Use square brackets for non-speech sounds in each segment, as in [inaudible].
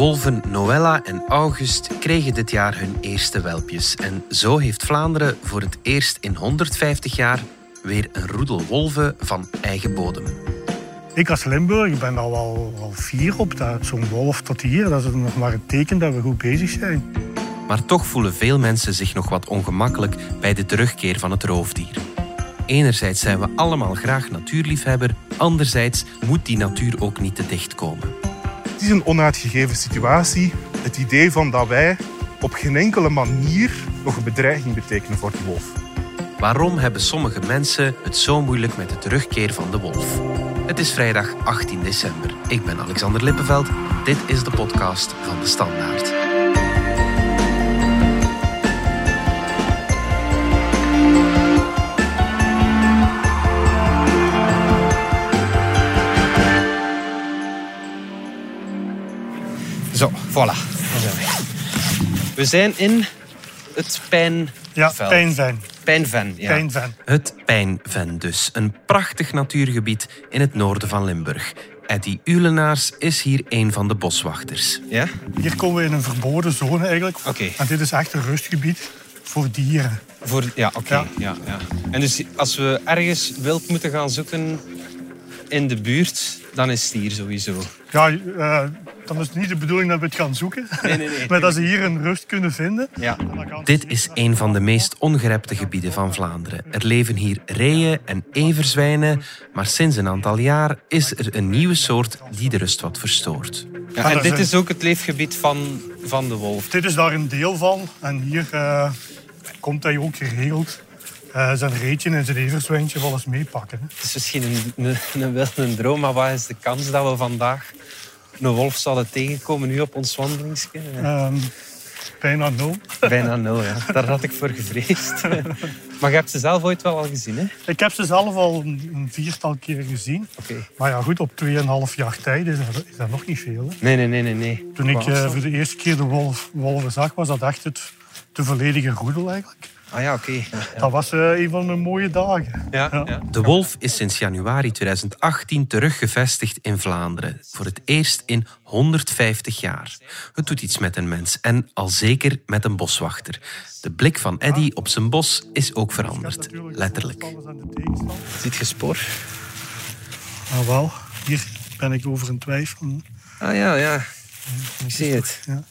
Wolven Noella en August kregen dit jaar hun eerste welpjes. En zo heeft Vlaanderen voor het eerst in 150 jaar weer een roedel wolven van eigen bodem. Ik als Limburg ben al wel al fier op dat zo'n wolf tot hier. Dat is nog maar een teken dat we goed bezig zijn. Maar toch voelen veel mensen zich nog wat ongemakkelijk bij de terugkeer van het roofdier. Enerzijds zijn we allemaal graag natuurliefhebber, anderzijds moet die natuur ook niet te dicht komen. Het is een onuitgegeven situatie. Het idee van dat wij op geen enkele manier nog een bedreiging betekenen voor die wolf. Waarom hebben sommige mensen het zo moeilijk met de terugkeer van de wolf? Het is vrijdag 18 december. Ik ben Alexander Lippenveld. Dit is de podcast van de Standaard. Zo, voilà. Zijn we. We zijn in het Pijnveld. Ja, pijnven. Pijnven, ja. Pijnven. Het Pijnven dus. Een prachtig natuurgebied in het noorden van Limburg. Eddy Ulenaars is hier een van de boswachters. Ja? Hier komen we in een verboden zone eigenlijk. Oké. En dit is echt een rustgebied voor dieren. Voor, ja, oké. Ja. Ja. Ja, En dus als we ergens wild moeten gaan zoeken in de buurt, dan is het hier sowieso. Ja, eh, dan is het niet de bedoeling dat we het gaan zoeken. Nee, nee, nee. [laughs] maar dat ze hier een rust kunnen vinden. Ja. Dit is een van de meest ongerepte gebieden van Vlaanderen. Er leven hier reeën en everzwijnen, maar sinds een aantal jaar is er een nieuwe soort die de rust wat verstoort. Ja, en dit is ook het leefgebied van, van de wolf. Dit is daar een deel van. En hier eh, komt hij ook geregeld eh, zijn reetje en zijn everzwijntje wel eens meepakken. Het is misschien een, een, een droom, maar wat is de kans dat we vandaag een wolf zouden tegenkomen nu op ons wandelingsje? Ehm, bijna nul. Bijna nul, ja. Daar had ik voor gevreesd. Maar je hebt ze zelf ooit wel al gezien, hè? Ik heb ze zelf al een, viertal keer gezien. Oké. Maar ja, goed, op 2,5 jaar tijd is dat, is dat nog niet veel. Hè. Nee, nee, nee, nee. nee. Toen ik eh, voor de eerste keer de wolf, wolven zag, was dat echt het, de volledige roedel eigenlijk. Ah ja, oké. Ja, Dat was eh, een van mijn mooie dagen. ja. Ja. ja. De wolf is sinds januari 2018 teruggevestigd in Vlaanderen. Voor het eerst in 150 jaar. Het doet iets met een mens en al zeker met een boswachter. De blik van Eddy op zijn bos is ook veranderd. Letterlijk. Ziet je spoor? Nou wel, hier ben ik over een twijfel. Ah ja, ja. Ik zie het. Ja.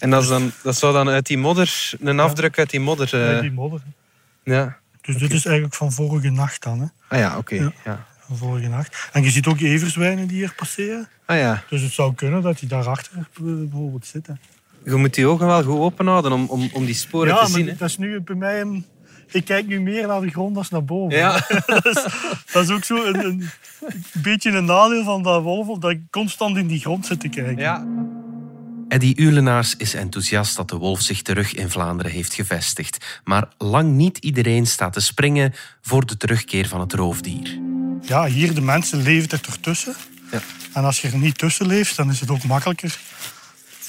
En dat, is dan, dat zou dan uit die modder, een afdruk uit die modder. Bij eh, die modder. ja. Dus dit is eigenlijk van vorige nacht dan. Hè? Ah ja, oké. Ja. Ja. Van vorige nacht. En je ziet ook everzwijnen die hier passeren. Ah ja. Dus het zou kunnen dat die daarachter eh, bijvoorbeeld zitten. Je moet die ogen wel goed open houden om, om, om die sporen Ja, te zien. Hè? dat is nu bij mij een... Ik kijk nu meer naar de grond dan naar boven. Ja. [laughs] dat, is, dat is ook zo een, een beetje een nadeel van dat wolf, dat ik constant in die grond zit te kijken. ja. Eddy Ulenaars is enthousiast dat de wolf zich terug in Vlaanderen heeft gevestigd. Maar lang niet iedereen staat te springen voor de terugkeer van het roofdier. Ja, hier de mensen leven er ertussen. Ja. En als je er niet tussen leeft, dan is het ook makkelijker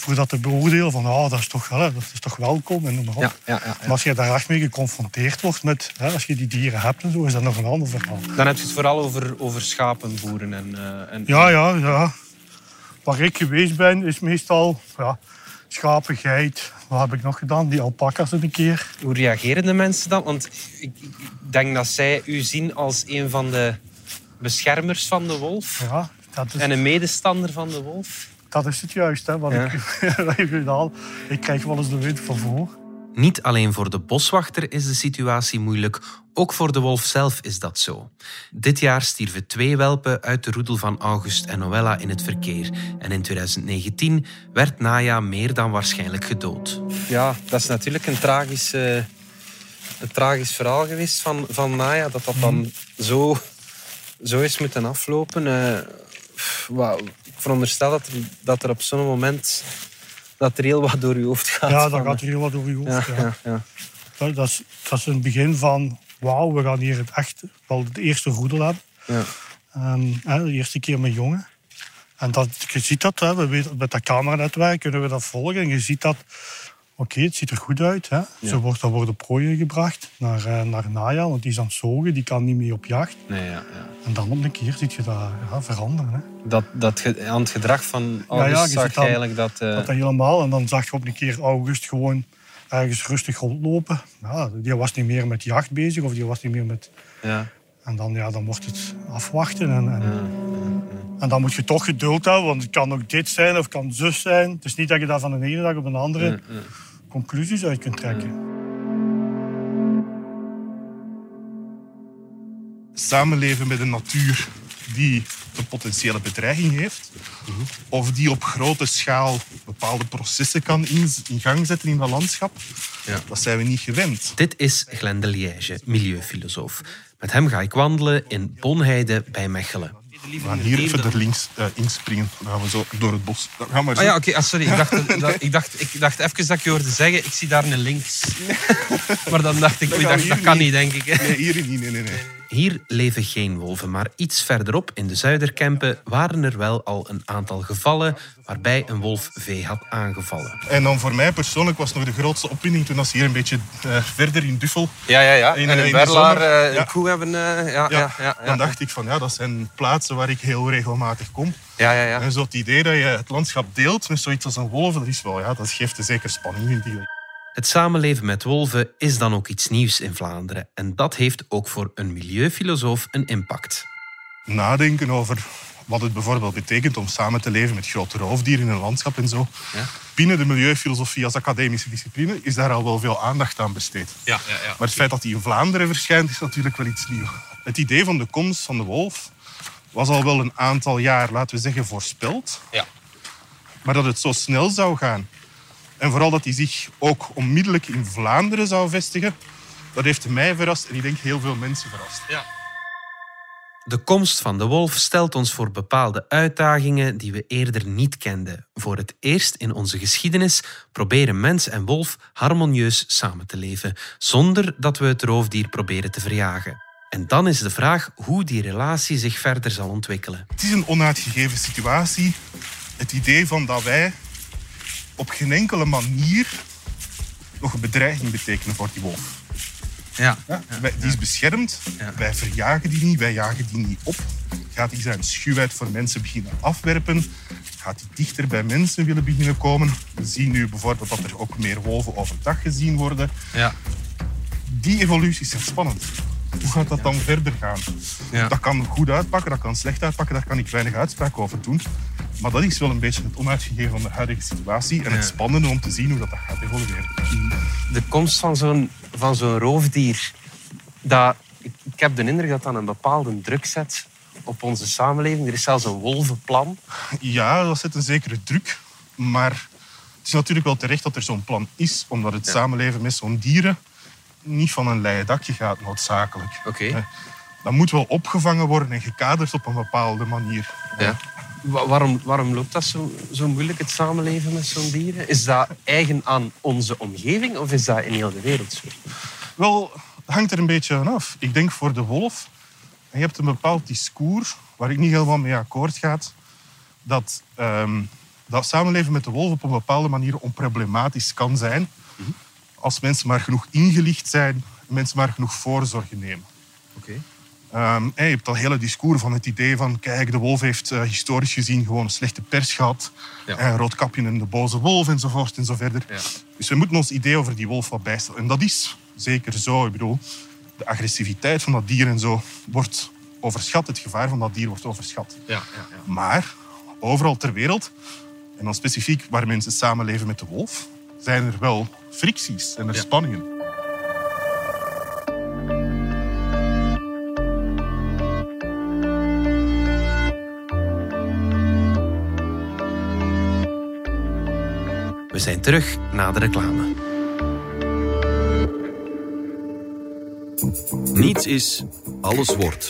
voor dat te beoordelen van ah, dat, is toch, hè, dat is toch welkom en noem maar op. Ja, ja, ja, ja. Maar als je daar echt mee geconfronteerd wordt met, hè, als je die dieren hebt en zo, is dat nog een ander verhaal. Dan heb je het vooral over, over schapenboeren. En, eh, en... Ja, ja, ja. Waar ik geweest ben, is meestal ja, schapen, geit. Wat heb ik nog gedaan? Die alpaca's een keer. Hoe reageren de mensen dan? Want ik denk dat zij u zien als een van de beschermers van de wolf. Ja, dat is, En een medestander van de wolf. dat is het juist, hè, wat, Ja. ik, [laughs] wat ik gedaan. Ik krijg wel eens de wind van voor. Niet alleen voor de boswachter is de situatie moeilijk, ook voor de wolf zelf is dat zo. Dit jaar stierven twee welpen uit de roedel van August en Noella in het verkeer. En in 2019 werd Naya meer dan waarschijnlijk gedood. Ja, dat is natuurlijk een tragisch, eh, een tragisch verhaal geweest van, van Naya. Dat dat dan zo, zo is moeten aflopen. Eh, ik veronderstel dat dat er op zo'n moment dat er heel wat door je hoofd gaat. Ja, van, gaat er heel wat over je hoofd. ja, ja. Dat, dat, is, dat is een begin van, wauw, we gaan hier het echt, wel de eerste roedel hebben. ja. Ehm, hè, de eerste keer met jongen. En dat, je ziet dat, hè, we weten, met dat cameranetwerk kunnen we dat volgen. En je ziet dat oké, het ziet er goed uit. Hè? Ze wordt, er worden prooien gebracht naar, uh, naar Naya, want die is aan het zogen, die kan niet meer op jacht. Nee, ja, ja. En dan op een keer zie je dat ja, veranderen. Hè? Dat, dat aan het gedrag van August ja, ja, zag je eigenlijk dat... Uh... Dat helemaal. En dan zag je op een keer August gewoon ergens rustig rondlopen. Ja, die was niet meer met jacht bezig of die was niet meer met... Ja. En dan, ja, dan wordt het afwachten. En, en, en, dan moet je toch geduld hebben, want het kan ook dit zijn of het kan zus zijn. Het is niet dat je daar van de ene dag op de andere conclusies uit kunt trekken. Samenleven met een natuur die een potentiële bedreiging heeft, of die op grote schaal bepaalde processen kan in, gang zetten in dat landschap, ja. dat zijn we niet gewend. Dit is Glenn de Liège, milieufilosoof. Met hem ga ik wandelen in Bonheide bij Mechelen. We gaan hier even er links uh, inspringen. Dan gaan we zo door het bos. Gaan maar ah ja, oké. Ah, sorry. Ik dacht, ik, dacht, ik dacht even dat ik je hoorde zeggen, ik zie daar een links. [laughs] maar dan dacht ik, dat, dacht, dat kan niet, denk ik. Nee, hier niet. Nee, nee, nee. Hier leven geen wolven, maar iets verderop in de Zuiderkempen waren er wel al een aantal gevallen waarbij een wolf vee had aangevallen. En dan voor mij persoonlijk was nog de grootste opwinding toen als hier een beetje uh, verder in Duffel... Ja, ja, ja. In, en in Berlaar uh, een koe hebben... Uh, ja, ja, ja, Dan dacht ik van ja, dat zijn plaatsen waar ik heel regelmatig kom. Ja, ja, ja. En zo het idee dat je het landschap deelt met zoiets als een wolf, dat, is wel, ja, dat geeft een zeker spanning in die het samenleven met wolven is dan ook iets nieuws in Vlaanderen. En dat heeft ook voor een milieufilosoof een impact. Nadenken over wat het bijvoorbeeld betekent om samen te leven met grote roofdieren in een landschap en zo. Ja. Binnen de milieufilosofie als academische discipline is daar al wel veel aandacht aan besteed. Ja, ja, ja. Maar het feit dat die in Vlaanderen verschijnt is natuurlijk wel iets nieuws. Het idee van de komst van de wolf was al wel een aantal jaar, laten we zeggen, voorspeld. Ja. Maar dat het zo snel zou gaan en vooral dat hij zich ook onmiddellijk in Vlaanderen zou vestigen, dat heeft mij verrast en ik denk heel veel mensen verrast. Ja. De komst van de wolf stelt ons voor bepaalde uitdagingen die we eerder niet kenden. Voor het eerst in onze geschiedenis proberen mens en wolf harmonieus samen te leven, zonder dat we het roofdier proberen te verjagen. En dan is de vraag hoe die relatie zich verder zal ontwikkelen. Het is een onuitgegeven situatie. Het idee van dat wij op geen enkele manier nog een bedreiging betekenen voor die wolf. Ja. ja die is beschermd. Wij verjagen die niet, wij jagen die niet op. Gaat hij zijn schuwheid voor mensen beginnen afwerpen? Gaat hij dichter bij mensen willen beginnen komen? We zien nu bijvoorbeeld dat er ook meer wolven overdag gezien worden. Ja. Die evolutie is spannend. Hoe gaat dat dan verder gaan? Ja. Dat kan goed uitpakken, dat kan slecht uitpakken, daar kan ik weinig uitspraak over doen. Maar dat is wel een beetje het onuitgegeven van de huidige situatie en het spannende om te zien hoe dat, dat gaat evolueren. De komst van zo'n, van zo'n roofdier, dat, ik, ik heb de indruk dat dat een bepaalde druk zet op onze samenleving. Er is zelfs een wolvenplan. Ja, dat zet een zekere druk. Maar het is natuurlijk wel terecht dat er zo'n plan is, omdat het samenleven met zo'n dieren niet van een leien dakje gaat, noodzakelijk. Oké. Dat moet wel opgevangen worden en gekaderd op een bepaalde manier. Ja. Waarom, waarom loopt dat zo, zo moeilijk, het samenleven met zo'n dieren? Is dat eigen aan onze omgeving of is dat in heel de wereld zo? Wel, het hangt er een beetje aan af. Ik denk voor de wolf, je hebt een bepaald discours waar ik niet helemaal mee akkoord ga, dat, um, dat samenleven met de wolf op een bepaalde manier onproblematisch kan zijn. Mhm als mensen maar genoeg ingelicht zijn, mensen maar genoeg voorzorgen nemen. Oké. Ehm, je hebt al hele discours van het idee van, kijk, de wolf heeft uh, historisch gezien gewoon een slechte pers gehad. Ja. Uh, Roodkapje en de boze wolf enzovoort en zo verder. Ja. Dus we moeten ons idee over die wolf wat bijstellen. En dat is zeker zo. Ik bedoel, de agressiviteit van dat dier en zo wordt overschat. Het gevaar van dat dier wordt overschat. Ja, ja, ja. Maar overal ter wereld, en dan specifiek waar mensen samenleven met de wolf, zijn er wel fricties en er spanningen. We zijn terug na de reclame. Niets is, alles wordt.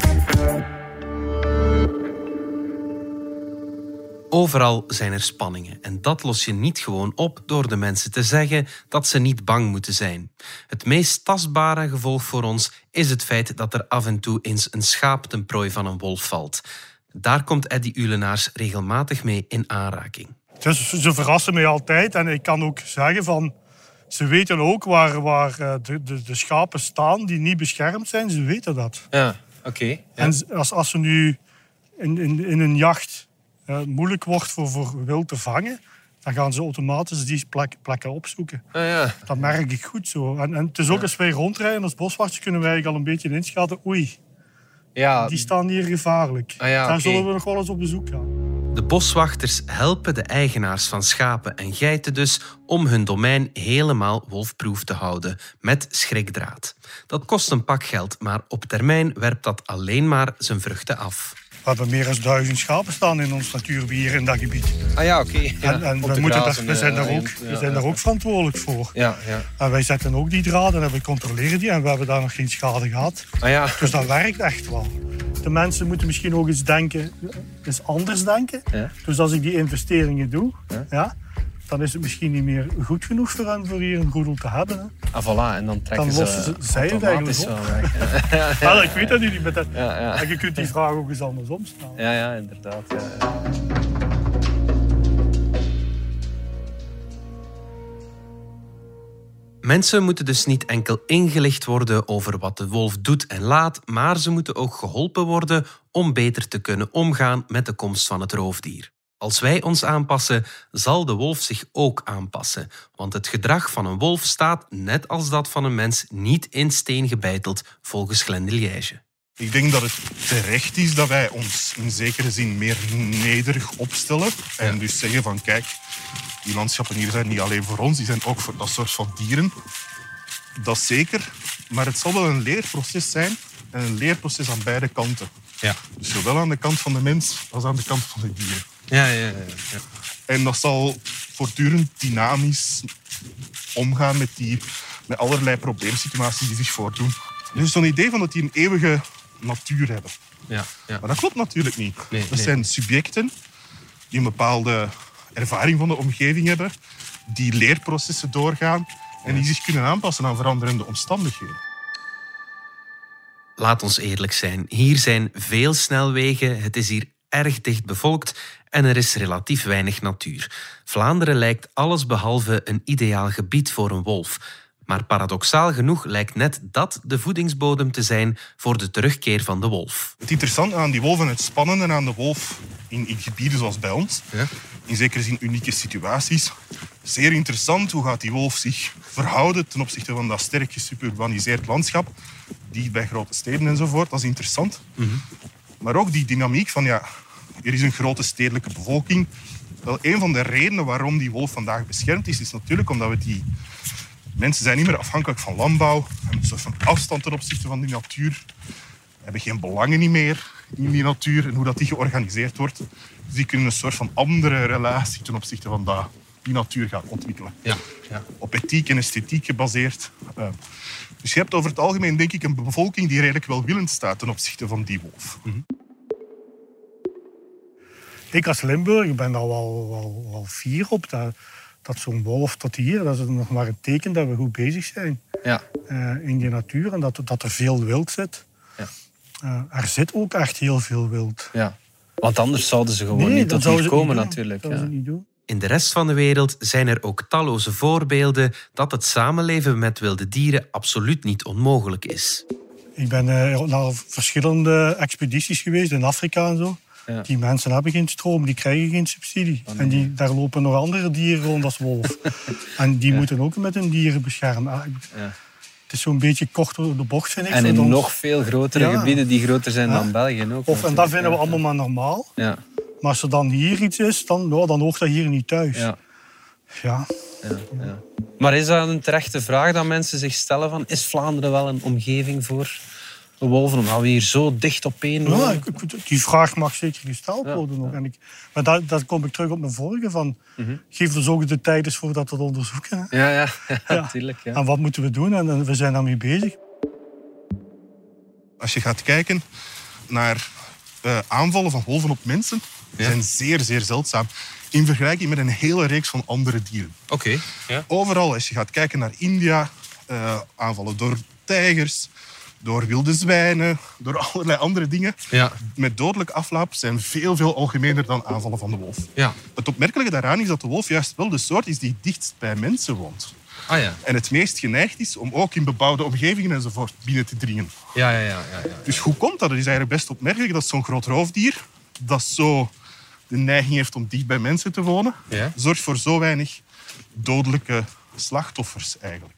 Overal zijn er spanningen en dat los je niet gewoon op door de mensen te zeggen dat ze niet bang moeten zijn. Het meest tastbare gevolg voor ons is het feit dat er af en toe eens een schaap ten prooi van een wolf valt. Daar komt Eddy Ulenaars regelmatig mee in aanraking. Dus ze verrassen mij altijd en ik kan ook zeggen van... Ze weten ook waar, waar eh, de, de, de schapen staan die niet beschermd zijn. Ze weten dat. Ja, oké. ja. En als, als ze nu in, in, in een jacht eh, moeilijk wordt voor, voor wild te vangen, dan gaan ze automatisch die plek, plekken opzoeken. Ah, ja. Dat merk ik goed zo. En, en het is ook als wij rondrijden als boswachters kunnen wij al een beetje inschatten. Oei, ja, die staan hier gevaarlijk. Ah ja, Daar zullen we nog wel eens op bezoek gaan. De boswachters helpen de eigenaars van schapen en geiten dus om hun domein helemaal wolfproof te houden met schrikdraad. Dat kost een pak geld, maar op termijn werpt dat alleen maar zijn vruchten af. We hebben meer dan duizend schapen staan in ons natuurbeheer in dat gebied. ah ja, oké. Ja, en we, moeten grazen, daar, we zijn, eh, daar ook, ja, we zijn ja. daar ook verantwoordelijk voor. Ja, ja. En wij zetten ook die draden en we controleren die en we hebben daar nog geen schade gehad. Ah ja. Dus dat werkt echt wel. De mensen moeten misschien ook eens denken, eens anders denken. Ja. Dus als ik die investeringen doe, Ja. Dan is het misschien niet meer goed genoeg voor hen voor hier een roedel te hebben. Hè. Ah, voilà. En dan trekken Dan lossen ze ze- zij het eigenlijk wel weg. Ja, [laughs] ik weet dat niet met dat. ja, ja. En je kunt die vraag ook eens andersom stellen. Ja, ja, inderdaad. Ja, ja. Mensen moeten dus niet enkel ingelicht worden over wat de wolf doet en laat, maar ze moeten ook geholpen worden om beter te kunnen omgaan met de komst van het roofdier. Als wij ons aanpassen, zal de wolf zich ook aanpassen, want het gedrag van een wolf staat, net als dat van een mens, niet in steen gebeiteld, volgens Glendeliege. Ik denk dat het terecht is dat wij ons in zekere zin meer nederig opstellen. En dus zeggen van kijk, die landschappen hier zijn niet alleen voor ons, die zijn ook voor dat soort van dieren. Dat zeker. Maar het zal wel een leerproces zijn. En een leerproces aan beide kanten. Ja. Dus zowel aan de kant van de mens als aan de kant van de dieren. Ja, ja, ja, ja. En dat zal voortdurend dynamisch omgaan met, die, met allerlei probleemsituaties die zich voordoen. Dus zo'n idee van dat die een eeuwige natuur hebben. ja, ja. Maar dat klopt natuurlijk niet. Nee, dat nee. zijn subjecten die een bepaalde ervaring van de omgeving hebben, die leerprocessen doorgaan en die zich kunnen aanpassen aan veranderende omstandigheden. Laat ons eerlijk zijn, hier zijn veel snelwegen, het is hier erg dicht bevolkt en er is relatief weinig natuur. Vlaanderen lijkt allesbehalve een ideaal gebied voor een wolf. Maar paradoxaal genoeg lijkt net dat de voedingsbodem te zijn voor de terugkeer van de wolf. Het interessante aan die wolf en het spannende aan de wolf in, in gebieden zoals bij ons, Ja. in zekere zin unieke situaties, zeer interessant hoe gaat die wolf zich verhouden ten opzichte van dat sterk gesuburbaniseerd landschap, die bij grote steden enzovoort. Dat is interessant. Maar ook die dynamiek van ja, er is een grote stedelijke bevolking. Wel, een van de redenen waarom die wolf vandaag beschermd is, is natuurlijk omdat we die mensen zijn niet meer afhankelijk van landbouw, hebben een soort van afstand ten opzichte van die natuur, hebben geen belangen niet meer in die natuur en hoe dat die georganiseerd wordt. Dus die kunnen een soort van andere relatie ten opzichte van dat, die natuur gaan ontwikkelen. Ja, ja. Op ethiek en esthetiek gebaseerd. Eh, dus je hebt over het algemeen denk ik een bevolking die redelijk welwillend staat ten opzichte van die wolf. Ik als Limburg ben daar wel, wel, wel fier op. Dat, dat zo'n wolf tot hier, dat is nog maar een teken dat we goed bezig zijn ja. eh, in die natuur. En dat, dat er veel wild zit. Ja. Eh, er zit ook echt heel veel wild. ja. Want anders zouden ze gewoon niet tot hier komen, natuurlijk. Dat zouden Ja. ze niet doen. In de rest van de wereld zijn er ook talloze voorbeelden dat het samenleven met wilde dieren absoluut niet onmogelijk is. Ik ben eh, naar verschillende expedities geweest in Afrika en zo. Ja. Die mensen hebben geen stroom, die krijgen geen subsidie. En die, daar lopen nog andere dieren rond als wolf. [laughs] en die moeten ook met hun dieren beschermen. Ah, Ja. Het is zo'n beetje kort door de bocht, vind ik. En in ons. nog veel grotere gebieden die groter zijn dan België ook. Of, en dat vinden we allemaal maar normaal. Ja, Maar als er dan hier iets is, dan, nou, dan hoort dat hier niet thuis. ja, ja. Maar is dat een terechte vraag dat mensen zich stellen? Van, is Vlaanderen wel een omgeving voor wolven, omdat we hier zo dicht op één Ja, die vraag mag zeker gesteld Ja, worden. Ook. En ik, maar daar, daar kom ik terug op mijn vorige. Van, Geef er zo de tijd eens voor dat we het onderzoeken. Hè. Ja, ja, ja, [laughs] Ja. natuurlijk. Ja. En wat moeten we doen? En, en we zijn daarmee bezig. Als je gaat kijken naar eh, aanvallen van wolven op mensen, die zijn zeer, zeer zeldzaam. In vergelijking met een hele reeks van andere dieren. Oké. Ja. Overal, als je gaat kijken naar India, eh, aanvallen door tijgers, door wilde zwijnen, door allerlei andere dingen, Ja. met dodelijk afloop zijn veel, veel algemener dan aanvallen van de wolf. Ja. Het opmerkelijke daaraan is dat de wolf juist wel de soort is die dichtst bij mensen woont. Ah ja. En het meest geneigd is om ook in bebouwde omgevingen enzovoort binnen te dringen. Ja, ja, ja. ja, ja. Dus hoe komt dat? Het is eigenlijk best opmerkelijk dat zo'n groot roofdier, dat zo de neiging heeft om dicht bij mensen te wonen, zorgt voor zo weinig dodelijke slachtoffers eigenlijk.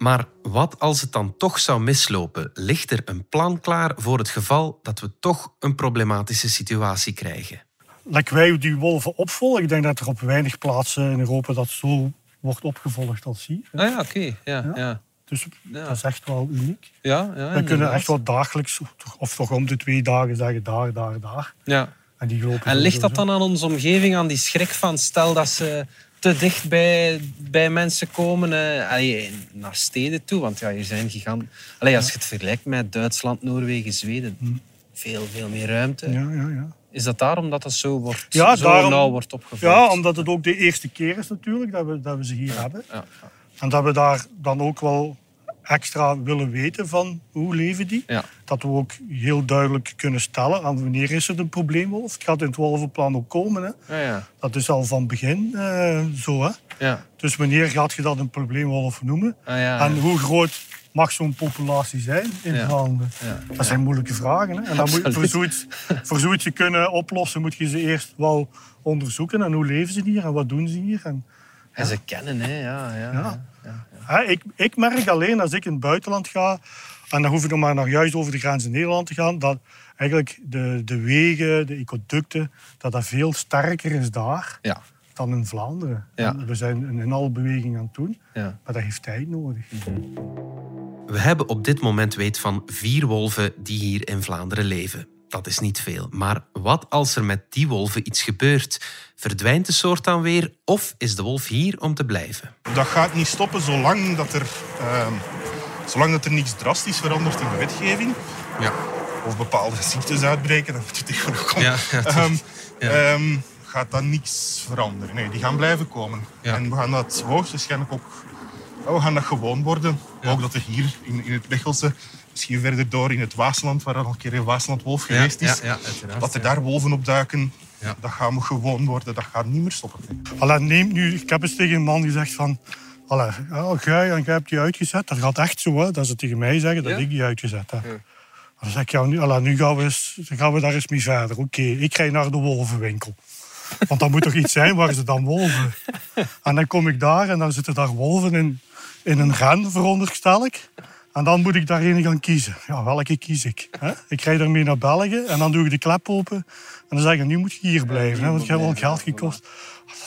Maar wat als het dan toch zou mislopen? Ligt er een plan klaar voor het geval dat we toch een problematische situatie krijgen? Like wij die wolven opvolgen, ik denk dat er op weinig plaatsen in Europa dat zo wordt opgevolgd als hier. Ah ja, oké. Ja, ja. Ja, Dus Ja. dat is echt wel uniek. ja, We kunnen echt wel dagelijks, of toch om de twee dagen zeggen daar, daar, daar. Ja. En, die En ligt dat dan aan onze omgeving, aan die schrik van stel dat ze te dicht bij, bij mensen komen, eh, allee, naar steden toe? Want ja, hier zijn gigant... Allee, als je het vergelijkt met Duitsland, Noorwegen, Zweden, veel, veel meer ruimte. Hm. Ja, ja, ja. Is dat daarom dat dat zo, wordt, Ja, zo daarom- nauw wordt opgevolgd? Ja, omdat het ook de eerste keer is natuurlijk dat we, dat we ze hier hebben. Ja, En dat we daar dan ook wel extra willen weten van hoe leven die. ja. Dat we ook heel duidelijk kunnen stellen aan wanneer is het een probleemwolf. Het gaat in het wolvenplan ook komen. Hè. Ja, ja. Dat is al van begin eh, zo. Hè. ja. Dus wanneer gaat je dat een probleemwolf noemen? Ah, En hoe groot mag zo'n populatie zijn in Ja. Vlaanderen? Ja. Dat zijn moeilijke vragen. Hè? En dan moet, voor, zoiets, voor zoiets te kunnen oplossen, moet je ze eerst wel onderzoeken. En hoe leven ze hier en wat doen ze hier? En, En ze kennen, hè. Ja, ja, ja. Ik, ik merk alleen als ik in het buitenland ga, en dan hoef ik nog maar nog juist over de grens in Nederland te gaan, dat eigenlijk de, de wegen, de ecoducten, dat dat veel sterker is daar ja. dan in Vlaanderen. Ja. We zijn een inhaalbeweging aan het doen, ja. maar dat heeft tijd nodig. We hebben op dit moment weet van vier wolven die hier in Vlaanderen leven. Dat is niet veel. Maar wat als er met die wolven iets gebeurt? Verdwijnt de soort dan weer of is de wolf hier om te blijven? Dat gaat niet stoppen zolang dat er, ehm, zolang dat er niets drastisch verandert in de wetgeving. Ja. Of bepaalde ziektes uitbreken, dan moet je tegen nog komen. Ja, ja, Ehm, Ja. ehm, gaat dat niets veranderen. Nee, die gaan blijven komen. Ja. En we gaan dat hoogstwaarschijnlijk ook ja, we gaan dat gewoon worden. Ook dat er hier in, in het Mechelse, misschien verder door in het Waasland, waar al een keer een Waaslandwolf geweest is, Ja, ja, uiteraard, dat er ja. daar wolven opduiken. Ja. Dat gaan we gewoon worden. Dat gaat niet meer stoppen. Allee, neem nu, ik heb eens tegen een man gezegd van... Jij, en jij hebt die uitgezet. Dat gaat echt zo, hè, dat ze tegen mij zeggen dat Ja? ik die uitgezet heb. Dan zeg ik, ja, nu, allee, nu gaan, we eens, gaan we daar eens mee verder. Oké, ik rij naar de wolvenwinkel. Want dat moet toch iets zijn waar ze dan wolven. [laughs] En dan kom ik daar en dan zitten daar wolven in, in een ren, veronderstel ik. En dan moet ik daarin gaan kiezen. Ja, welke kies ik? Hè? Ik rijd ermee naar België en dan doe ik de klep open. En dan zeg ik, nu moet je hier blijven, hè, want je hebt wel geld gekost.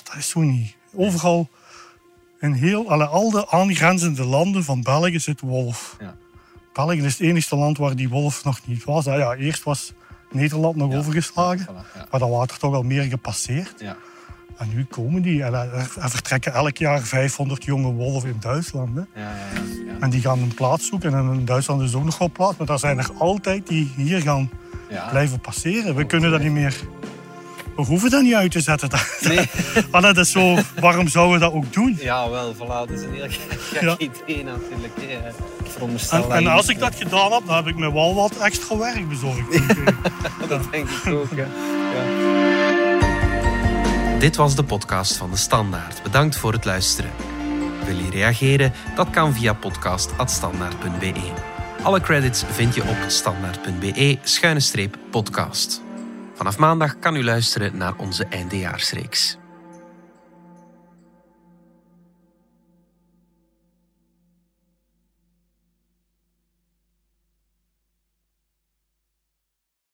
Dat is zo niet. Overal, in heel, alle, al de aangrenzende landen van België zit wolf. Ja. België is het enige land waar die wolf nog niet was. hè. Ja, eerst was Nederland nog overgeslagen, Voilà, ja. maar dan waren er toch al meer gepasseerd. En nu komen die. En er, er vertrekken elk jaar 500 jonge wolven in Duitsland. Hè. Ja, ja. En die gaan een plaats zoeken. En in Duitsland is ook nog wel plaats. Maar er zijn er altijd die hier gaan Ja. blijven passeren. We kunnen dat niet meer... We hoeven dat niet uit te zetten. [laughs] Nee. Dat is zo... Waarom zouden we dat ook doen? Ja, wel, voilà. Dat is een heel gek [laughs] Ja. idee natuurlijk. En, en als ik dat gedaan heb, dan heb ik me wel wat extra werk bezorgd. [laughs] Dat denk ik ook, hè. Dit was de podcast van De Standaard. Bedankt voor het luisteren. Wil je reageren? Dat kan via podcast.standaard.be. Alle credits vind je op standaard.be-podcast. Vanaf maandag kan u luisteren naar onze eindejaarsreeks.